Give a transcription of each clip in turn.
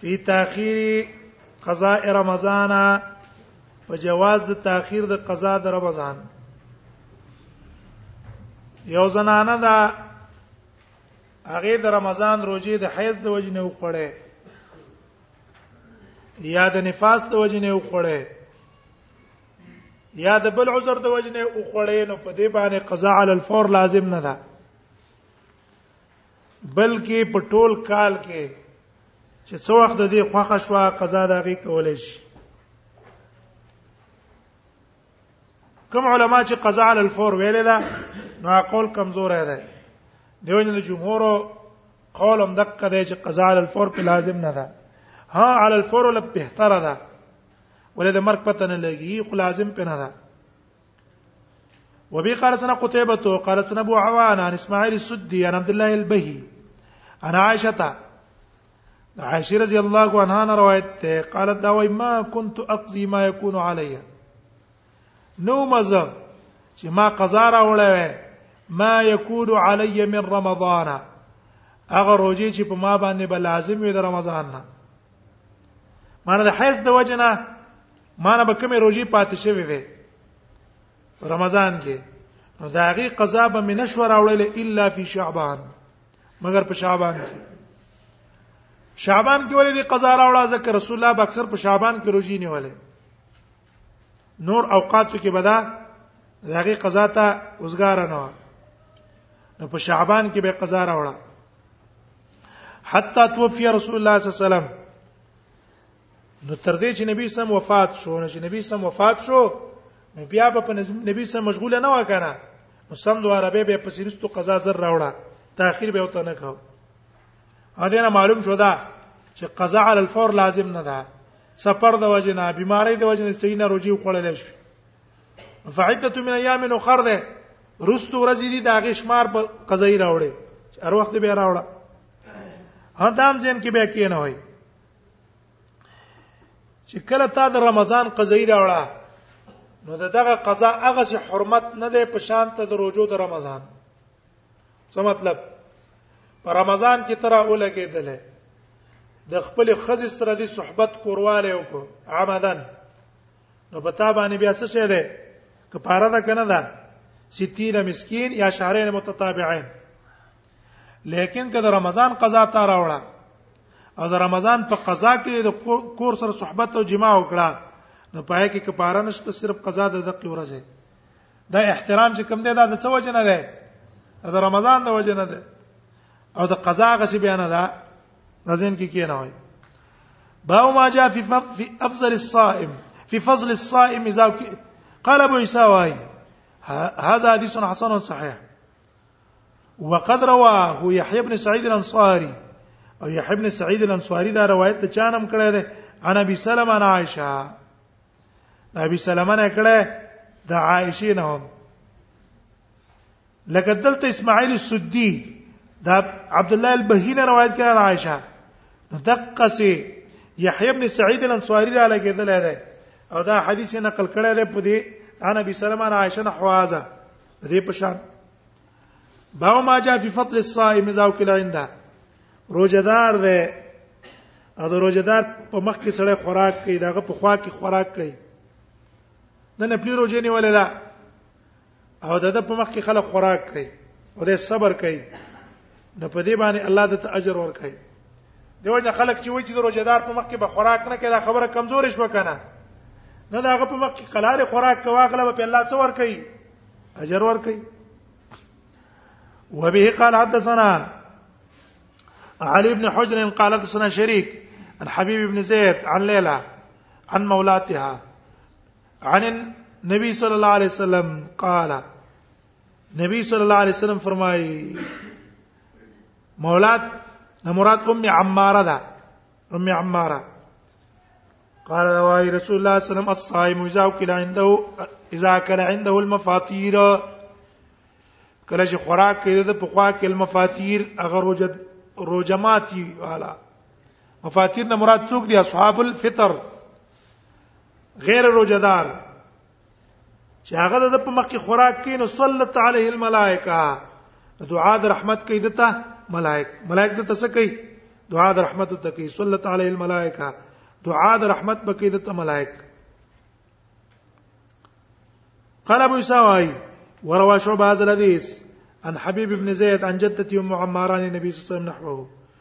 فی تاخیر قضاء رمضان په جواز د تاخير د قضا د رمضان یو زنانه دا هغه د رمضان روزي د حیض د وجې نه وخړې یا د نفاس د وجې نه وخړې یا د بل عذر د وجې نه وخړې نو په دې باندې قضا علی الفور لازم نه ده بلکې په ټول کال کې چې څو وخت د دې خوخه شوا قضا دغه کولای شي کوم علما چې قضا علی الفور ویل دا نو قول کمزور دی دیو جن جمهور قول هم دقه دی چې قضا علی الفور په لازم نه ده ها علی الفور له بهتره ده ولې د مرګ پته نه لګي خو لازم پنه ده وبي قال سنه قتيبة قال سنه ابو عوان عن اسماعيل السدي عن عبد الله البهي عن عائشه عائشه رضي الله عنها روایت قالت دا وای ما كنت اقضي ما يكون علي نو مزه چې ما قضا راوړې ما يكون علي من رمضان هغه روزي چې په ما باندې به لازم وي د رمضان نه مانه د حیض د وجنه مانه به کومه روزي پاتې شوی وي رمضان کې نو دا غي قضا به من شور اوړل الا فی شعبان مگر په شعبان کې شعبان کې ولې دي قضا راوړه ځکه رسول الله به اکثر په شعبان کې روزي نیولې نور اوقاتو کې بدا دا غي قضا ته وزګار نه و نو په شعبان کې به قضا راوړه حتا توفي رسول الله صلی الله علیه وسلم نو تر دې چې نبی سم وفات شو نو چې نبی سم وفات شو نو بیا په نبی سم مشغوله نه وکنه نو سم دوه عربه به پسیرستو قضا زر راوړه تاخير به وته نه کاو ا دې نه معلوم شو دا چې قضا علی الفور لازم نه ده سفر د وجه نه بیماری د وجه نه صحیح نه روجي خوړل شي فعدته من ایام اخر ده رستو ورځې دي دا غشمار په قضای راوړي هر وخت به راوړه هدا هم ځین کې به کې نه وای چې کله تا د رمضان قضایي راوړه نو دغه قضا هغه سي حرمت نه ده په شان ته د روزو د رمضان څه مطلب په رمضان کې ترا ولګېدل د خپل خزې سره د صحبت کورواله وکړو عمدن نو په تا باندې بیا څه شه ده کفاره ده کنه ده 60 مسكين یا شهرين متتابعين لیکن که د رمضان قضا ته راوړه او د رمضان په قضا کې د کور سره صحبت او جما وکړه نو پای کې کفاره نشته صرف قضا د دقیق ورځې دا احترام چې کوم دی دا د څه وجه نه دی د رمضان د وجه نه ده او د قضا غسی بیان ده نزين کې کې نه وای باو ما جاء في في افضل الصائم في فضل الصائم اذا قال ابو عيسى واي هذا حديث حسن صحيح وقد رواه يحيى بن سعيد الانصاري او يحيى بن سعيد الانصاري دا روایت ته چانم کړی دی انا ابي سلمہ انا عائشه ابي سلمہ نه کړه د عائشه نه هم لکه دلته اسماعيل السدي دا عبد الله البهينه روایت کړه عن عائشه دقه سي يحيى بن سعيد الانصاري را لګیدل دی او دا حدیث نقل کړی دی په دې انا ابي سلمہ انا عائشه نه حوازه دې پشان باو ما جاء فی فضل الصائم اذا وکل عنده روزدار دی او د روزدار په مخ کې سړی خوراک کوي داغه په خوا کې خوراک کوي د نه پلی روزې نیولې ده او د په مخ کې خلک خوراک کوي او د صبر کوي نو په دې باندې الله د اجر ور کوي دیو جن خلک چې وایي چې د روزدار په مخ کې به خوراک نه کړي دا خبره کمزورې شو کنه نه داغه په مخ کې قلاله خوراک کوا غلا په الله څو ور کوي اجر ور کوي وبه قال حدثنا علي بن حجر قال حدثنا شريك عن حبيب بن زيد عن ليلى عن مولاتها عن النبي صلى الله عليه وسلم قال نبی صلی الله علیه وسلم فرمایي مولات مراد ام عماره ده ام عماره قال رواه رسول الله صلى الله عليه وسلم الصائم اذا اكل عنده اذا اكل عنده المفاطير کله چې خوراک کوي د پخوا کې المفاطير هغه روزه روزه ماتي والا مفاطير نه مراد څوک دي اصحاب الفطر غیر روزدار چې هغه د په مخ کې خوراک کین نو صلت علیه الملائکه دعا د رحمت کوي دته ملائک ملائک دته څه کوي دعا د رحمت ته کوي صلت علیه الملائکه دعا د رحمت بکې دته ملائک قال ابو اسحاق وروى شعبة هذا الحديث عن حبيب بن زيد عن جدتي ام عمار عن النبي صلى الله عليه وسلم نحوه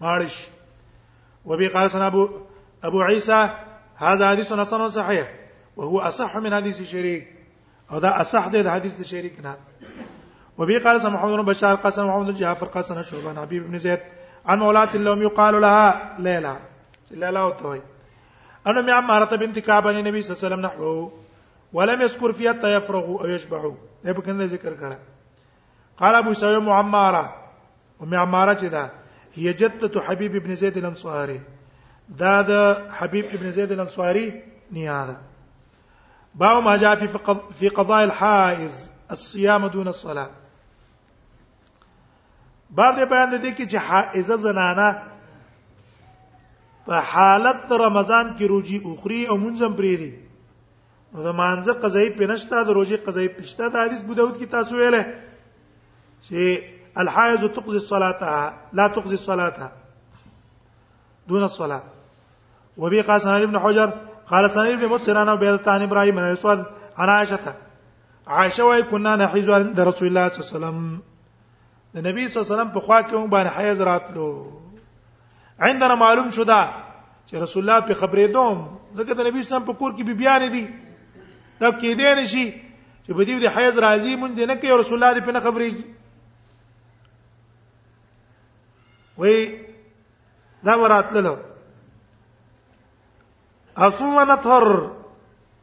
ماړ شي وبي قال سنا ابو ابو عيسى هذا حديث حسن صحيح وهو اصح من حديث شريك او دا اصح دی د حدیث د شریک نه وبي قال سمع محمد بن بشار قسم محمد بن جعفر قسم شعبان حبيب بن زيد عن مولات اللهم يقال لها ليلى ليلى وتوي أنا مع عمارة بنت كعب النبي صلى الله عليه وسلم نحوه ولم يذكر فيها تيفرغ أو يشبع يبقى إيه ذكر كذا قال أبو سعيد عمارة ومع عمارة كذا هي جدة حبيب بن زيد الأنصاري دا حبيب بن زيد الأنصاري نيادة باو ما جاء في في قضاء الحائز الصيام دون الصلاة بعد بيان بیان د دې حائزه زنانه په حالت رمضان کې روزي اخري او منځم پرې دي نو د مانځه قضایي پنشتا د روزي قضایي پښتا د حدیث بو داود کې تاسو ویل چې الحائض تقضي صلاتها لا تقضي صلاتها دون الصلاه وبي قاسم ابن حجر قال سنن ابن مسر انا بيد تان ابراهيم بن اسود عن عائشه عائشه واي كنا نحيز عند رسول الله صلى الله عليه وسلم د نبی صلی الله علیه وسلم په خوا کې مونږ باندې حیز راتلو عندنا معلوم شو دا چې رسول الله په خبرې دوم ځکه د نبی سم په کور کې بیا نه دي دا کې دې نشي چې په دې د حیز راضي مونږ نه کوي رسول الله دې په نه خبرې کی وې دا وراتللو اسومنه ثر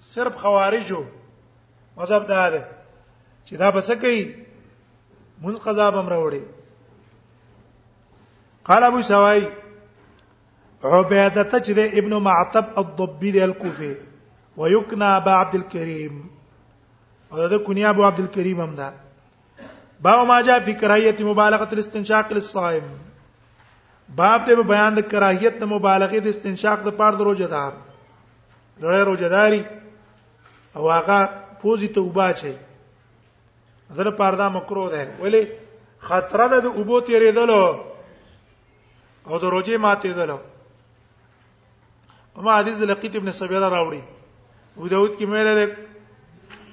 صرف خوارجو مذهب دا ده چې دا بس کوي مونږ قضا بم راوړي قال ابو سوای عباده تجد ابن معتب الضبي دی الكوفي ويكنى ابا عبد الكريم او دا کنیا ابو عبد الكريم هم ده باو ما جاء فی کراهیت مبالغه الاستنشاق للصائم باب ته بیان د کراهیت د مبالغه د استنشاق د پاره د روزدار لړې روزداري او هغه پوزي توبه چي زره پردا مکروه ده ولی خطر ده د اوبو تیرېدلو او د روزي ماته دلو اما حدیث د لقیت ابن سبیره راوړي ابو داود کې مې لري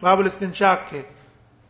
باب الاستنشاق کې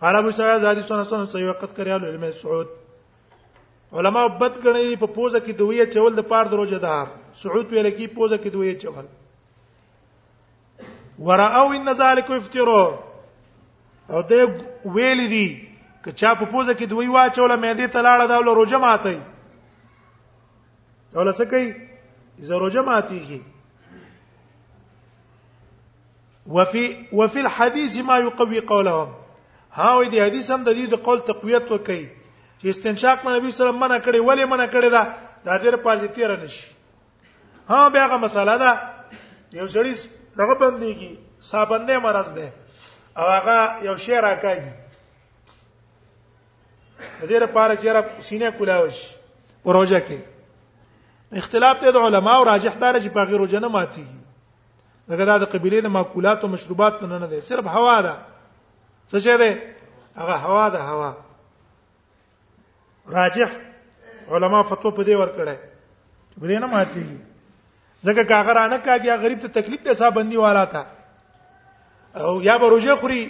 قال ابو سعيد حدیث سنن سنن صحیح وقت کړی له علم سعود علما بد غنی په پوزه کې دوی چول د پار دروځه دار سعود ویل کی پوزه کې دوی چول وراو ان ذالک افترا او د ویل دي که چا په پوزه کې دوی واچول مې دې تلاړه دا له روزه ماتي او لسکې زه روزه ماتيږي وفي وفي الحديث ما يقوي قولهم ها وې دې حدیث هم د دې د قول تقویت وکړي چې استنشاق نبی صلی الله علیه وسلم منع کړي ولې منع کړي دا د دې لپاره چې تیر نشي ها بیا هغه مسله ده یو سړی دغه بنديږي صابندې مرز ده او هغه یو شی راکاږي د دې لپاره چې را سینې کولاوش پروژه کې اختلاف ته د علما او راجح دار چې په غیر جنماتي دغه دا د قبيله د ماکولات او مشروبات نه نه دی صرف هوا ده څه شه ده هغه هوا ده هوا راجح علما فتوا په دې ور کړه په دې نه ماتي ځکه کاغرانه کاږي غریب ته تکلیف ته حساب بندي والا تا او یا به روزه خوري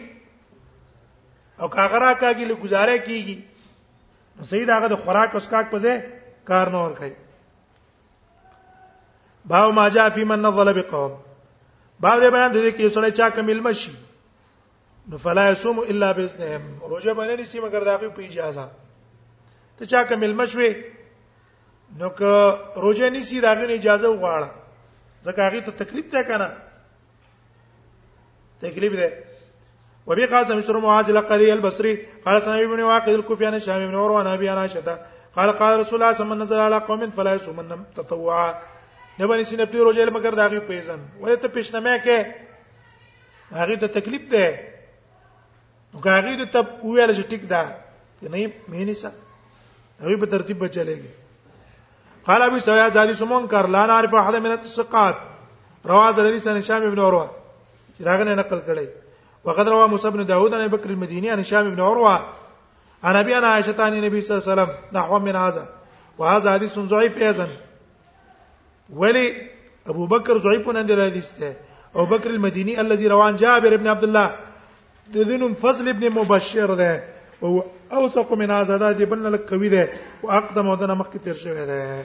او کاغرا کاږي له گزاره کیږي نو سید هغه د خوراک او سکاک په ځای کار نه ور کوي باو ما جاء فی من نظل بقوم باو دې بیان دې کې سړی چا کمل مشي نو فلا يصوم الا باذنهم روزه باندې نشي مګر داغه په اجازه ته چا کمل مشوي نو که روزه نشي داغه اجازه وغواړه ځکه هغه ته تکلیف ده کنه تکلیف ده وبي قاسم سر معاذ لقدي البصري قال سنا ابن واقد الكوفي عن شام بن عروه عن ابي عائشه قال قال رسول الله صلى الله عليه وسلم نزل على قوم فلا يصومن تطوعا نه باندې سینې په روزه مګر دا غي پیژن ولې ته پیشنمه کې هغه ته تکلیف ده نو هغه د تب ویل چې ټیک ده نه مینې څه هغه په ترتیب بچلېږي قال ابي سعيد زادي سمون کر لا نعرف احد من الثقات رواز الذي سن هشام بن عروه چې داغه نه نقل کړي وقد روى موسى بن داود عن بكر المديني عن هشام بن عروه عن ابي انا عائشه عن النبي صلى الله عليه وسلم نحو من هذا وهذا حديث ضعيف ايضا ولی ابو بکر ضعیف نه دی حدیث ده او بکر المدینی الذي روان جابر ابن عبد الله د دینم فضل ابن مبشر ده او اوثق من هذا دی بن لک قوی ده او اقدم او دنه مخکې تیر شوی ده